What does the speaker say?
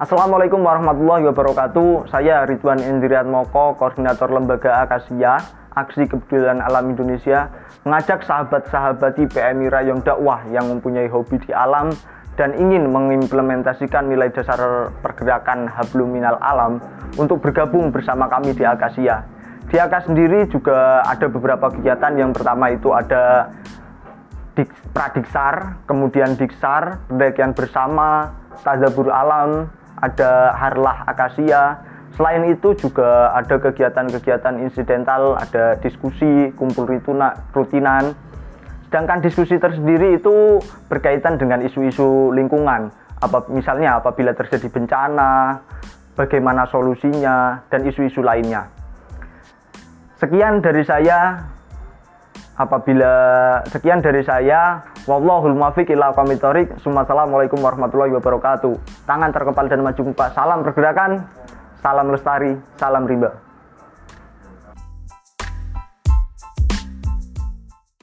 Assalamualaikum warahmatullahi wabarakatuh. Saya Ridwan Indriat Moko, Koordinator Lembaga Akasia, Aksi Kepedulian Alam Indonesia, mengajak sahabat-sahabat IPMI Rayong Dakwah yang mempunyai hobi di alam dan ingin mengimplementasikan nilai dasar pergerakan Hablum Minal Alam untuk bergabung bersama kami di Akasia. Di Akas sendiri juga ada beberapa kegiatan. Yang pertama itu ada Pradiksar, kemudian Diksar, pendakian bersama, Tadabur Alam, ada Harlah Akasia. Selain itu juga ada kegiatan-kegiatan insidental, ada diskusi, kumpul rutinan. Sedangkan diskusi tersendiri itu berkaitan dengan isu-isu lingkungan. Apa misalnya apabila terjadi bencana, bagaimana solusinya dan isu-isu lainnya. Sekian dari saya. Apabila sekian dari saya, wallahul muwaffiq ila Assalamualaikum warahmatullahi wabarakatuh. Tangan terkepal dan maju Pak. Salam pergerakan, salam lestari, salam rimba.